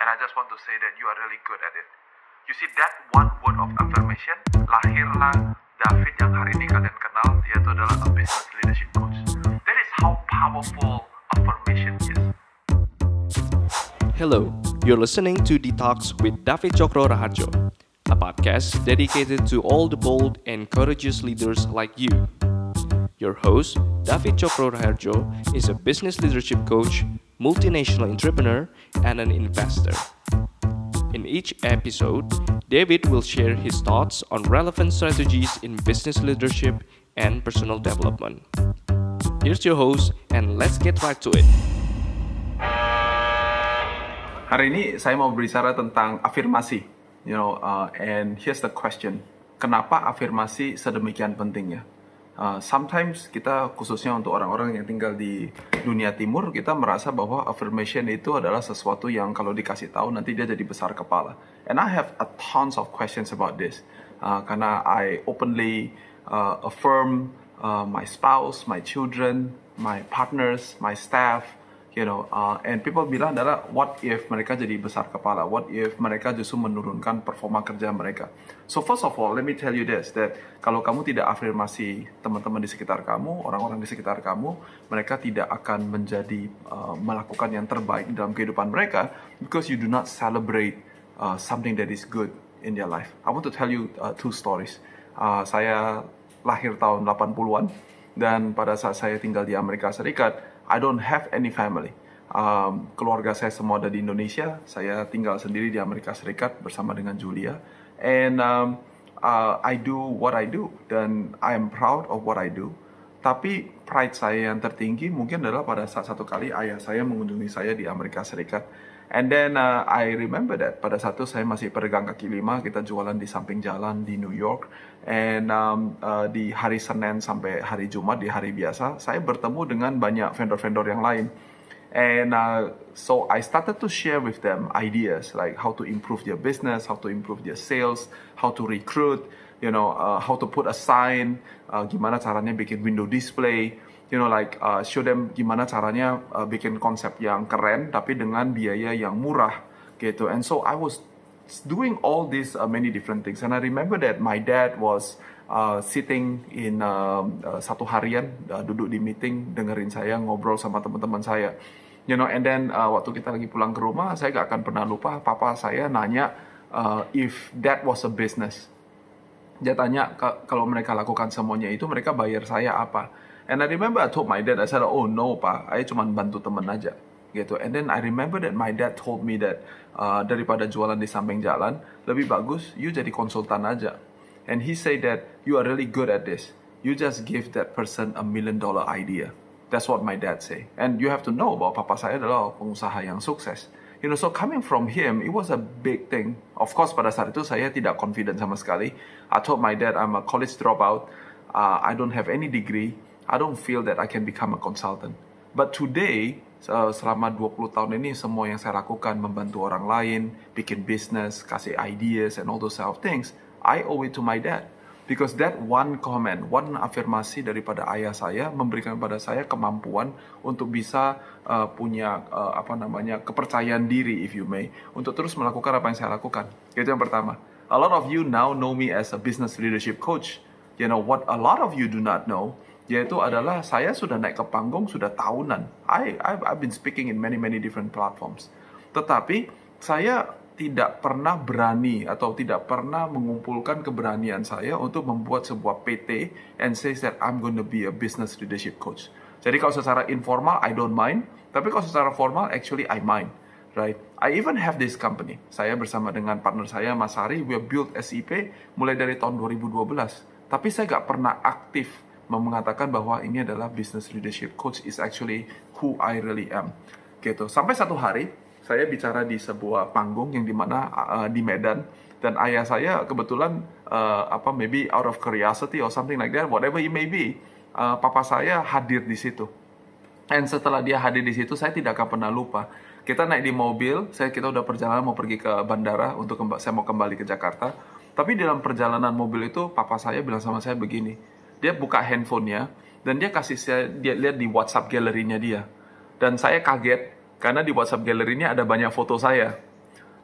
and I just want to say that you are really good at it. You see that one word of affirmation, lahirlah David yang hari ini kalian kenal, yaitu adalah a business leadership coach. That is how powerful affirmation is. Hello, you're listening to Detox with David Chokro Raharjo, a podcast dedicated to all the bold and courageous leaders like you. Your host, David Chokro Raharjo, is a business leadership coach, multinational entrepreneur, and an investor. In each episode, David will share his thoughts on relevant strategies in business leadership and personal development. Here's your host, and let's get right to it. Hari ini saya mau berbicara tentang afirmasi, you know, uh, and here's the question: Kenapa afirmasi sedemikian pentingnya? Uh, sometimes kita khususnya untuk orang-orang yang tinggal di dunia timur kita merasa bahwa affirmation itu adalah sesuatu yang kalau dikasih tahu nanti dia jadi besar kepala. And I have a tons of questions about this uh, karena I openly uh, affirm uh, my spouse, my children, my partners, my staff, you know, uh, and people bilang adalah what if mereka jadi besar kepala, what if mereka justru menurunkan performa kerja mereka. So first of all, let me tell you this, that kalau kamu tidak afirmasi teman-teman di sekitar kamu, orang-orang di sekitar kamu, mereka tidak akan menjadi uh, melakukan yang terbaik dalam kehidupan mereka because you do not celebrate uh, something that is good in their life. I want to tell you uh, two stories. Uh, saya lahir tahun 80-an dan pada saat saya tinggal di Amerika Serikat, I don't have any family. Um, keluarga saya semua ada di Indonesia. Saya tinggal sendiri di Amerika Serikat bersama dengan Julia. And um, uh, I do what I do dan I am proud of what I do. Tapi pride saya yang tertinggi mungkin adalah pada saat satu kali ayah saya mengunjungi saya di Amerika Serikat. And then uh, I remember that pada saat itu saya masih pedagang kaki lima, kita jualan di samping jalan di New York. And um, uh, di hari Senin sampai hari Jumat di hari biasa, saya bertemu dengan banyak vendor-vendor yang lain. And uh, so I started to share with them ideas like how to improve their business, how to improve their sales, how to recruit, you know, uh, how to put a sign, uh, gimana caranya bikin window display, you know like uh, show them gimana caranya uh, bikin konsep yang keren tapi dengan biaya yang murah gitu. And so I was doing all these uh, many different things. And I remember that my dad was uh, sitting in uh, uh, satu harian uh, duduk di meeting dengerin saya ngobrol sama teman-teman saya. You know and then uh, waktu kita lagi pulang ke rumah saya gak akan pernah lupa papa saya nanya uh, if that was a business dia tanya kalau mereka lakukan semuanya itu mereka bayar saya apa And I remember I told my dad, I said, oh no pak, saya cuma bantu temen aja. gitu. And then I remember that my dad told me that uh, daripada jualan di samping jalan, lebih bagus you jadi konsultan aja. And he said that you are really good at this. You just give that person a million dollar idea. That's what my dad say. And you have to know bahwa papa saya adalah pengusaha yang sukses. You know, so coming from him, it was a big thing. Of course, pada saat itu saya tidak confident sama sekali. I told my dad I'm a college dropout. Uh, I don't have any degree. I don't feel that I can become a consultant. But today, selama 20 tahun ini semua yang saya lakukan membantu orang lain, bikin bisnis, kasih ideas and all those sort of things, I owe it to my dad. Because that one comment, one afirmasi daripada ayah saya memberikan pada saya kemampuan untuk bisa uh, punya uh, apa namanya kepercayaan diri, if you may, untuk terus melakukan apa yang saya lakukan. Itu yang pertama. A lot of you now know me as a business leadership coach. You know what a lot of you do not know yaitu adalah saya sudah naik ke panggung sudah tahunan. I I've, I've been speaking in many many different platforms. Tetapi saya tidak pernah berani atau tidak pernah mengumpulkan keberanian saya untuk membuat sebuah PT and say that I'm going to be a business leadership coach. Jadi kalau secara informal I don't mind, tapi kalau secara formal actually I mind. Right? I even have this company. Saya bersama dengan partner saya Mas Ari, we built SIP mulai dari tahun 2012. Tapi saya nggak pernah aktif mengatakan bahwa ini adalah business leadership coach is actually who I really am. Gitu. Sampai satu hari saya bicara di sebuah panggung yang di mana uh, di Medan dan ayah saya kebetulan uh, apa maybe out of curiosity or something like that whatever it may be uh, papa saya hadir di situ. Dan setelah dia hadir di situ saya tidak akan pernah lupa. Kita naik di mobil saya kita udah perjalanan mau pergi ke bandara untuk saya mau kembali ke Jakarta. Tapi dalam perjalanan mobil itu papa saya bilang sama saya begini. Dia buka handphonenya dan dia kasih saya dia lihat di WhatsApp galerinya dia. Dan saya kaget karena di WhatsApp galerinya ada banyak foto saya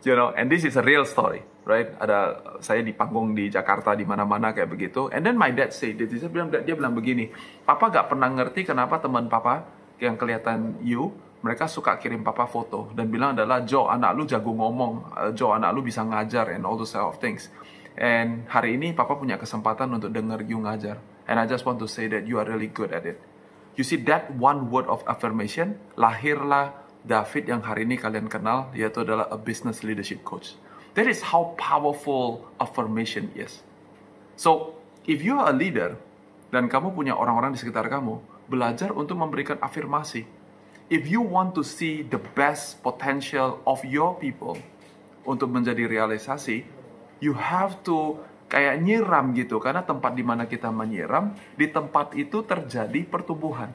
you know, and this is a real story, right? Ada saya di panggung di Jakarta di mana-mana kayak begitu. And then my dad say, dia, bilang dia bilang begini, papa gak pernah ngerti kenapa teman papa yang kelihatan you mereka suka kirim papa foto dan bilang adalah Joe anak lu jago ngomong, uh, Joe anak lu bisa ngajar and all those sort of things. And hari ini papa punya kesempatan untuk denger you ngajar. And I just want to say that you are really good at it. You see that one word of affirmation lahirlah David yang hari ini kalian kenal yaitu adalah a business leadership coach. That is how powerful affirmation is. So, if you are a leader dan kamu punya orang-orang di sekitar kamu, belajar untuk memberikan afirmasi. If you want to see the best potential of your people untuk menjadi realisasi, you have to kayak nyiram gitu karena tempat di mana kita menyiram di tempat itu terjadi pertumbuhan.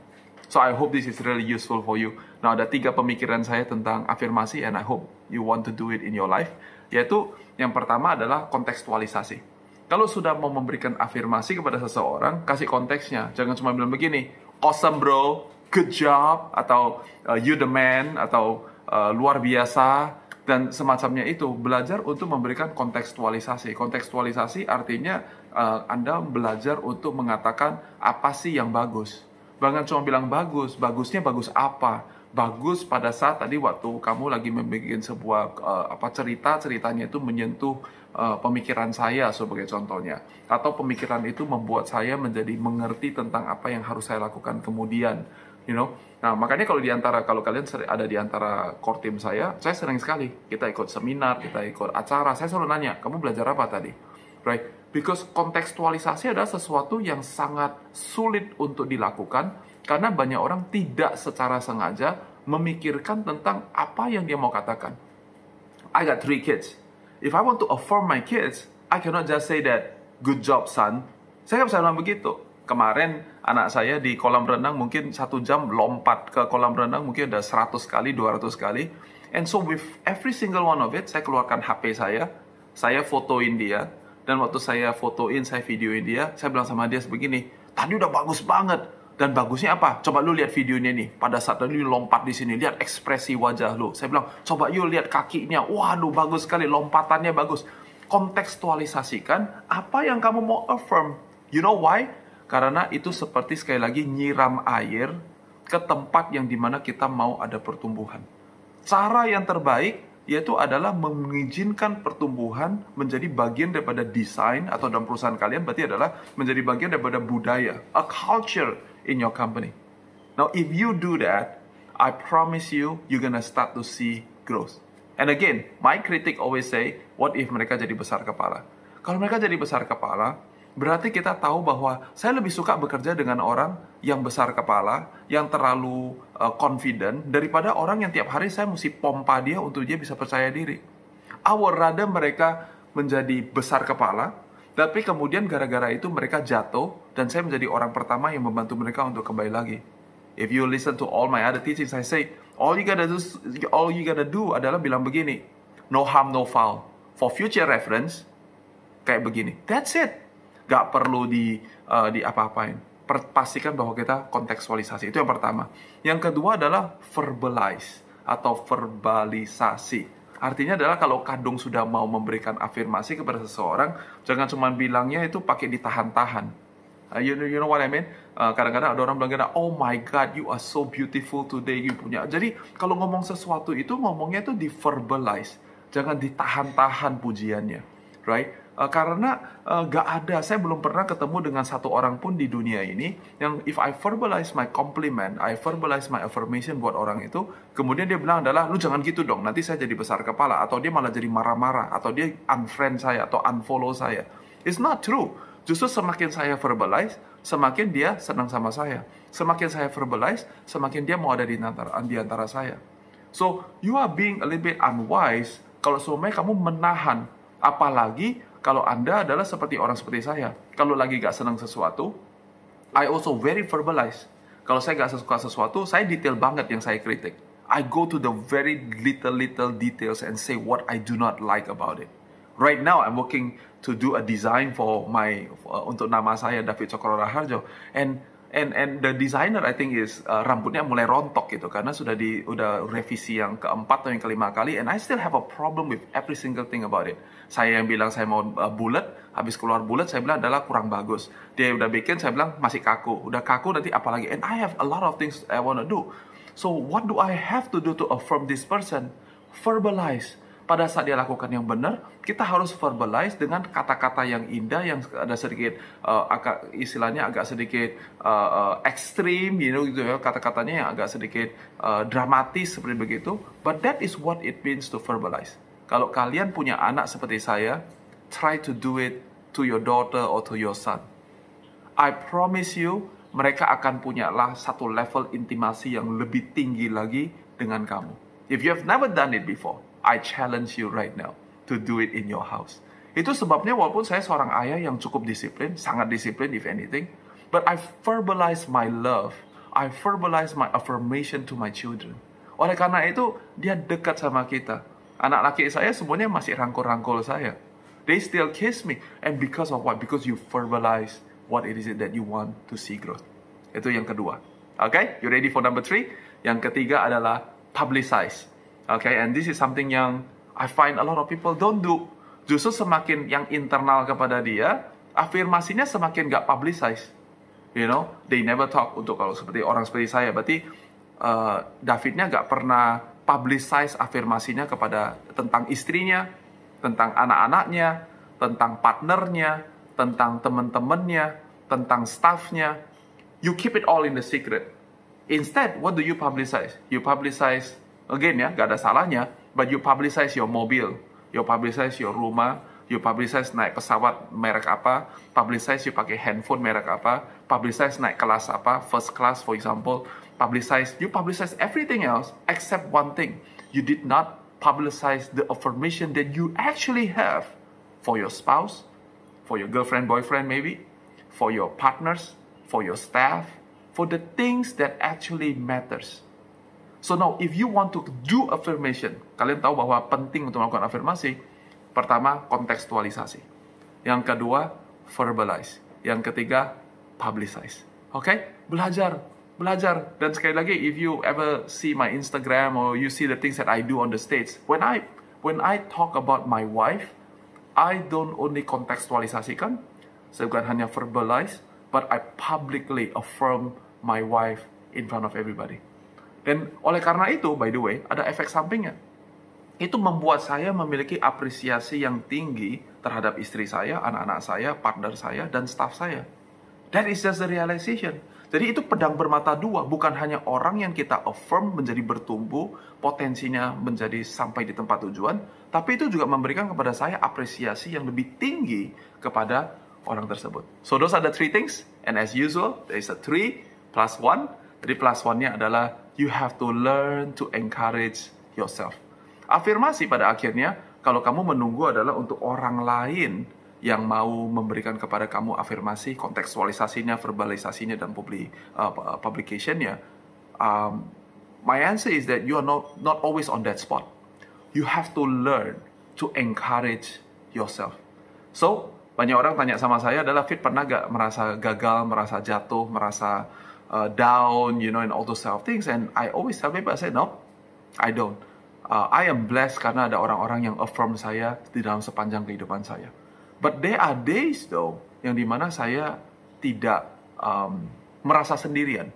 So I hope this is really useful for you. Nah, ada tiga pemikiran saya tentang afirmasi and I hope you want to do it in your life. Yaitu yang pertama adalah kontekstualisasi. Kalau sudah mau memberikan afirmasi kepada seseorang, kasih konteksnya. Jangan cuma bilang begini, awesome bro, good job, atau uh, you the man, atau uh, luar biasa, dan semacamnya itu belajar untuk memberikan kontekstualisasi. Kontekstualisasi artinya uh, Anda belajar untuk mengatakan apa sih yang bagus. Jangan cuma bilang bagus, bagusnya bagus apa? Bagus pada saat tadi waktu kamu lagi membuat sebuah uh, apa cerita, ceritanya itu menyentuh uh, pemikiran saya sebagai contohnya. Atau pemikiran itu membuat saya menjadi mengerti tentang apa yang harus saya lakukan kemudian you know. Nah, makanya kalau di antara kalau kalian ada di antara core team saya, saya sering sekali kita ikut seminar, kita ikut acara, saya selalu nanya, kamu belajar apa tadi? Right? Because kontekstualisasi adalah sesuatu yang sangat sulit untuk dilakukan karena banyak orang tidak secara sengaja memikirkan tentang apa yang dia mau katakan. I got three kids. If I want to affirm my kids, I cannot just say that, good job son. Saya nggak bisa bilang begitu kemarin anak saya di kolam renang mungkin satu jam lompat ke kolam renang mungkin ada 100 kali, 200 kali. And so with every single one of it, saya keluarkan HP saya, saya fotoin dia, dan waktu saya fotoin, saya videoin dia, saya bilang sama dia sebegini, tadi udah bagus banget, dan bagusnya apa? Coba lu lihat videonya nih. Pada saat lu lompat di sini, lihat ekspresi wajah lu. Saya bilang, coba yuk lihat kakinya. Waduh, bagus sekali. Lompatannya bagus. Kontekstualisasikan apa yang kamu mau affirm. You know why? Karena itu seperti sekali lagi nyiram air ke tempat yang di mana kita mau ada pertumbuhan. Cara yang terbaik yaitu adalah mengizinkan pertumbuhan menjadi bagian daripada desain atau dalam perusahaan kalian berarti adalah menjadi bagian daripada budaya, a culture in your company. Now if you do that, I promise you you're gonna start to see growth. And again, my critic always say, what if mereka jadi besar kepala? Kalau mereka jadi besar kepala, berarti kita tahu bahwa saya lebih suka bekerja dengan orang yang besar kepala, yang terlalu uh, confident daripada orang yang tiap hari saya mesti pompa dia untuk dia bisa percaya diri. Would rather mereka menjadi besar kepala, tapi kemudian gara-gara itu mereka jatuh dan saya menjadi orang pertama yang membantu mereka untuk kembali lagi. If you listen to all my other teachings, I say all you gotta do, all you gotta do adalah bilang begini, no harm, no foul. For future reference, kayak begini. That's it gak perlu di uh, di apa-apain. Pastikan bahwa kita kontekstualisasi. Itu yang pertama. Yang kedua adalah verbalize atau verbalisasi. Artinya adalah kalau kandung sudah mau memberikan afirmasi kepada seseorang, jangan cuma bilangnya itu pakai ditahan-tahan. Uh, you, know, you know what I mean? Uh, kadang-kadang ada orang bilang, oh my God, you are so beautiful today, you punya. Jadi kalau ngomong sesuatu itu ngomongnya itu di verbalize, jangan ditahan-tahan pujiannya, right? Uh, karena uh, gak ada, saya belum pernah ketemu dengan satu orang pun di dunia ini yang if I verbalize my compliment, I verbalize my affirmation buat orang itu, kemudian dia bilang adalah lu jangan gitu dong, nanti saya jadi besar kepala atau dia malah jadi marah-marah atau dia unfriend saya atau unfollow saya. It's not true. Justru semakin saya verbalize, semakin dia senang sama saya. Semakin saya verbalize, semakin dia mau ada di antara, di antara saya. So, you are being a little bit unwise kalau semuanya kamu menahan. Apalagi kalau Anda adalah seperti orang seperti saya. Kalau lagi gak senang sesuatu, I also very verbalize. Kalau saya gak suka sesuatu, saya detail banget yang saya kritik. I go to the very little little details and say what I do not like about it. Right now, I'm working to do a design for my uh, untuk nama saya David Cokro Raharjo, and and and the designer I think is uh, rambutnya mulai rontok gitu karena sudah di udah revisi yang keempat atau yang kelima kali and I still have a problem with every single thing about it. Saya yang bilang saya mau uh, bulat, habis keluar bulat saya bilang adalah kurang bagus. Dia udah bikin saya bilang masih kaku. Udah kaku nanti apalagi and I have a lot of things I wanna do. So what do I have to do to affirm this person? Verbalize pada saat dia lakukan yang benar, kita harus verbalize dengan kata-kata yang indah yang ada sedikit uh, agak istilahnya agak sedikit uh, uh, ekstrim, you know gitu ya kata-katanya yang agak sedikit uh, dramatis seperti begitu. But that is what it means to verbalize. Kalau kalian punya anak seperti saya, try to do it to your daughter or to your son. I promise you, mereka akan punya lah satu level intimasi yang lebih tinggi lagi dengan kamu. If you have never done it before, I challenge you right now to do it in your house. Itu sebabnya walaupun saya seorang ayah yang cukup disiplin, sangat disiplin if anything, but I verbalize my love, I verbalize my affirmation to my children. Oleh karena itu, dia dekat sama kita. Anak laki saya semuanya masih rangkul-rangkul saya. They still kiss me. And because of what? Because you verbalize what it is that you want to see growth. Itu yang kedua. Okay, you ready for number three? Yang ketiga adalah publicize. Okay, and this is something yang I find a lot of people don't do. Justru semakin yang internal kepada dia, afirmasinya semakin gak publicize. You know, they never talk untuk kalau seperti orang seperti saya. Berarti uh, Davidnya gak pernah publicize afirmasinya kepada tentang istrinya, tentang anak-anaknya, tentang partnernya, tentang teman-temannya, tentang staffnya. You keep it all in the secret. Instead, what do you publicize? You publicize again ya, gak ada salahnya, but you publicize your mobil, you publicize your rumah, you publicize naik pesawat merek apa, publicize you pakai handphone merek apa, publicize naik kelas apa, first class for example, publicize, you publicize everything else except one thing. You did not publicize the affirmation that you actually have for your spouse, for your girlfriend, boyfriend maybe, for your partners, for your staff, for the things that actually matters. So now, if you want to do affirmation, kalian tahu bahwa penting untuk melakukan afirmasi. Pertama, kontekstualisasi. Yang kedua, verbalize. Yang ketiga, publicize. Oke? Okay? Belajar. Belajar. Dan sekali lagi, if you ever see my Instagram or you see the things that I do on the stage, when I when I talk about my wife, I don't only kontekstualisasikan, saya bukan hanya verbalize, but I publicly affirm my wife in front of everybody. Dan oleh karena itu, by the way, ada efek sampingnya. Itu membuat saya memiliki apresiasi yang tinggi terhadap istri saya, anak-anak saya, partner saya, dan staff saya. That is just the realization. Jadi itu pedang bermata dua, bukan hanya orang yang kita affirm menjadi bertumbuh, potensinya menjadi sampai di tempat tujuan, tapi itu juga memberikan kepada saya apresiasi yang lebih tinggi kepada orang tersebut. So those are the three things, and as usual, there is a three plus one. Jadi plus one-nya adalah you have to learn to encourage yourself. Afirmasi pada akhirnya, kalau kamu menunggu adalah untuk orang lain yang mau memberikan kepada kamu afirmasi, kontekstualisasinya, verbalisasinya, dan publi, uh, publicationnya, um, my answer is that you are not not always on that spot. You have to learn to encourage yourself. So banyak orang tanya sama saya adalah Fit pernah gak merasa gagal, merasa jatuh, merasa uh, down, you know, and all those of things. And I always tell people, I say, no, I don't. Uh, I am blessed karena ada orang-orang yang affirm saya di dalam sepanjang kehidupan saya. But there are days though, yang di mana saya tidak um, merasa sendirian,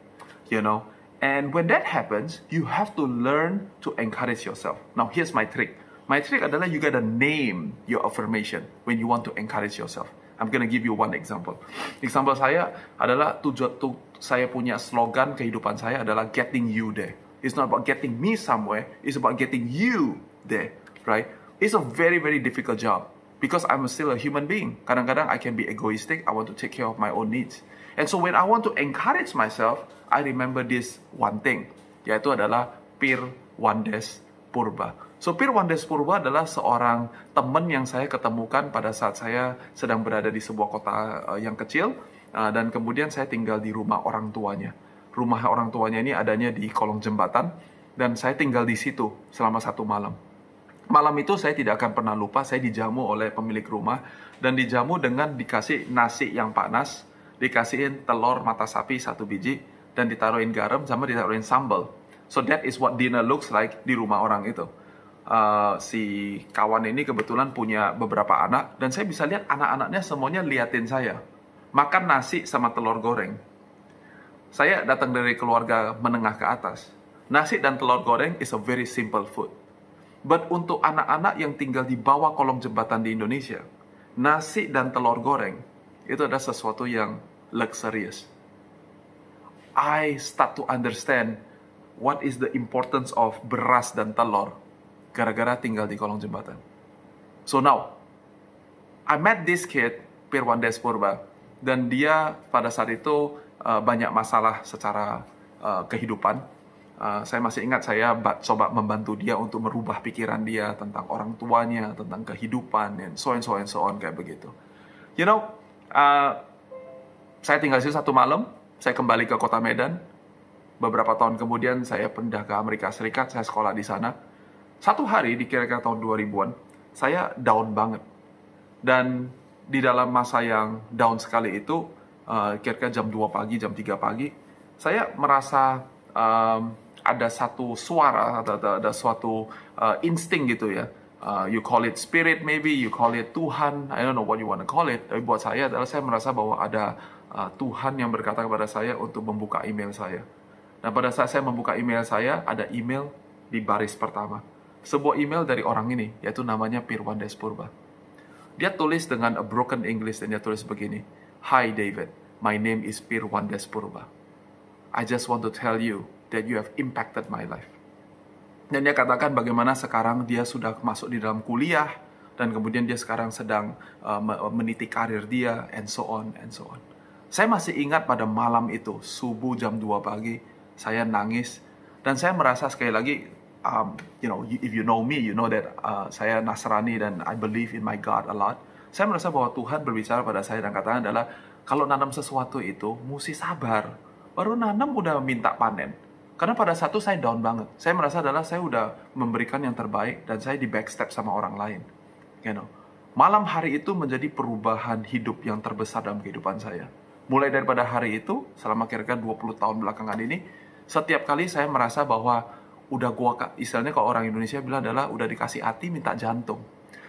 you know. And when that happens, you have to learn to encourage yourself. Now, here's my trick. My trick adalah you gotta name your affirmation when you want to encourage yourself. I'm gonna give you one example. Example saya adalah tujuan tu, saya punya slogan kehidupan saya adalah getting you there. It's not about getting me somewhere. It's about getting you there, right? It's a very very difficult job because I'm still a human being. Kadang-kadang I can be egoistic. I want to take care of my own needs. And so when I want to encourage myself, I remember this one thing, yaitu adalah Pir Wandes Purba. So Pirwandes Purba adalah seorang teman yang saya ketemukan pada saat saya sedang berada di sebuah kota uh, yang kecil uh, dan kemudian saya tinggal di rumah orang tuanya. Rumah orang tuanya ini adanya di kolong jembatan dan saya tinggal di situ selama satu malam. Malam itu saya tidak akan pernah lupa saya dijamu oleh pemilik rumah dan dijamu dengan dikasih nasi yang panas, dikasihin telur mata sapi satu biji, dan ditaruhin garam sama ditaruhin sambal. So that is what dinner looks like di rumah orang itu. Uh, si kawan ini kebetulan punya beberapa anak, dan saya bisa lihat anak-anaknya semuanya liatin saya. Makan nasi sama telur goreng. Saya datang dari keluarga menengah ke atas. Nasi dan telur goreng is a very simple food. But untuk anak-anak yang tinggal di bawah kolong jembatan di Indonesia, nasi dan telur goreng itu adalah sesuatu yang luxurious. I start to understand what is the importance of beras dan telur gara-gara tinggal di kolong jembatan. So now, I met this kid, Pirwandes Purba, dan dia pada saat itu uh, banyak masalah secara uh, kehidupan. Uh, saya masih ingat saya coba membantu dia untuk merubah pikiran dia tentang orang tuanya, tentang kehidupan, and so and so and so on kayak begitu. You know, uh, saya tinggal situ satu malam, saya kembali ke kota Medan. Beberapa tahun kemudian saya pindah ke Amerika Serikat, saya sekolah di sana. Satu hari di kira-kira tahun 2000-an, saya down banget. Dan di dalam masa yang down sekali itu, uh, kira-kira jam 2 pagi, jam 3 pagi, saya merasa um, ada satu suara, ada, ada, ada suatu uh, insting gitu ya. Uh, you call it spirit maybe, you call it Tuhan, I don't know what you want to call it. Tapi buat saya adalah saya merasa bahwa ada uh, Tuhan yang berkata kepada saya untuk membuka email saya. Dan pada saat saya membuka email saya, ada email di baris pertama. Sebuah email dari orang ini, yaitu namanya Pirwan Despurba. Dia tulis dengan a broken English dan dia tulis begini. Hi David, my name is Pirwan Despurba. I just want to tell you that you have impacted my life. Dan dia katakan bagaimana sekarang dia sudah masuk di dalam kuliah dan kemudian dia sekarang sedang uh, meniti karir dia and so on and so on. Saya masih ingat pada malam itu subuh jam 2 pagi saya nangis dan saya merasa sekali lagi um, you know if you know me you know that uh, saya Nasrani dan I believe in my God a lot. Saya merasa bahwa Tuhan berbicara pada saya dan katakan adalah kalau nanam sesuatu itu mesti sabar. Baru nanam udah minta panen karena pada satu saya down banget. Saya merasa adalah saya udah memberikan yang terbaik dan saya di backstep sama orang lain. You know. Malam hari itu menjadi perubahan hidup yang terbesar dalam kehidupan saya. Mulai daripada hari itu, selama kira-kira 20 tahun belakangan ini, setiap kali saya merasa bahwa udah gua, istilahnya kalau orang Indonesia bilang adalah udah dikasih hati minta jantung.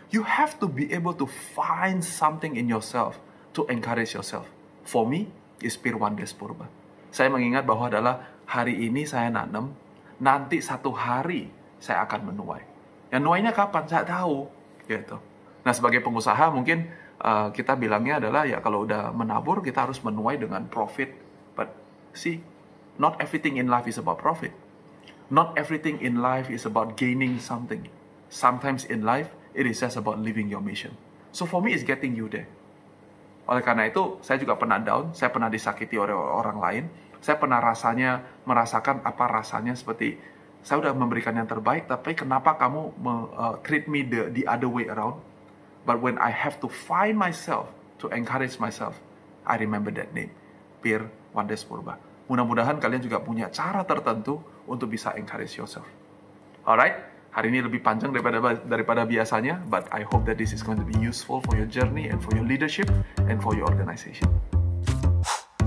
You have to be able to find something in yourself to encourage yourself. For me, is Pirwan Despurba. Saya mengingat bahwa adalah hari ini saya nanam, nanti satu hari saya akan menuai. Yang nuainya kapan? Saya tahu, gitu. Nah, sebagai pengusaha mungkin uh, kita bilangnya adalah ya kalau udah menabur kita harus menuai dengan profit. But see, not everything in life is about profit. Not everything in life is about gaining something. Sometimes in life it is just about living your mission. So for me it's getting you there. Oleh karena itu, saya juga pernah down, saya pernah disakiti oleh orang lain, saya pernah rasanya merasakan apa rasanya seperti saya udah memberikan yang terbaik, tapi kenapa kamu uh, treat me the, the other way around? But when I have to find myself to encourage myself, I remember that name, Pir Wandes Purba. Mudah-mudahan kalian juga punya cara tertentu untuk bisa encourage yourself. Alright, hari ini lebih panjang daripada daripada biasanya, but I hope that this is going to be useful for your journey and for your leadership and for your organization.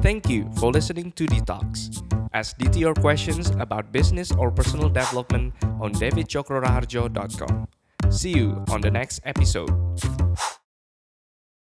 Thank you for listening to Detox. Ask DT your questions about business or personal development on davidchokroraharjo.com. See you on the next episode.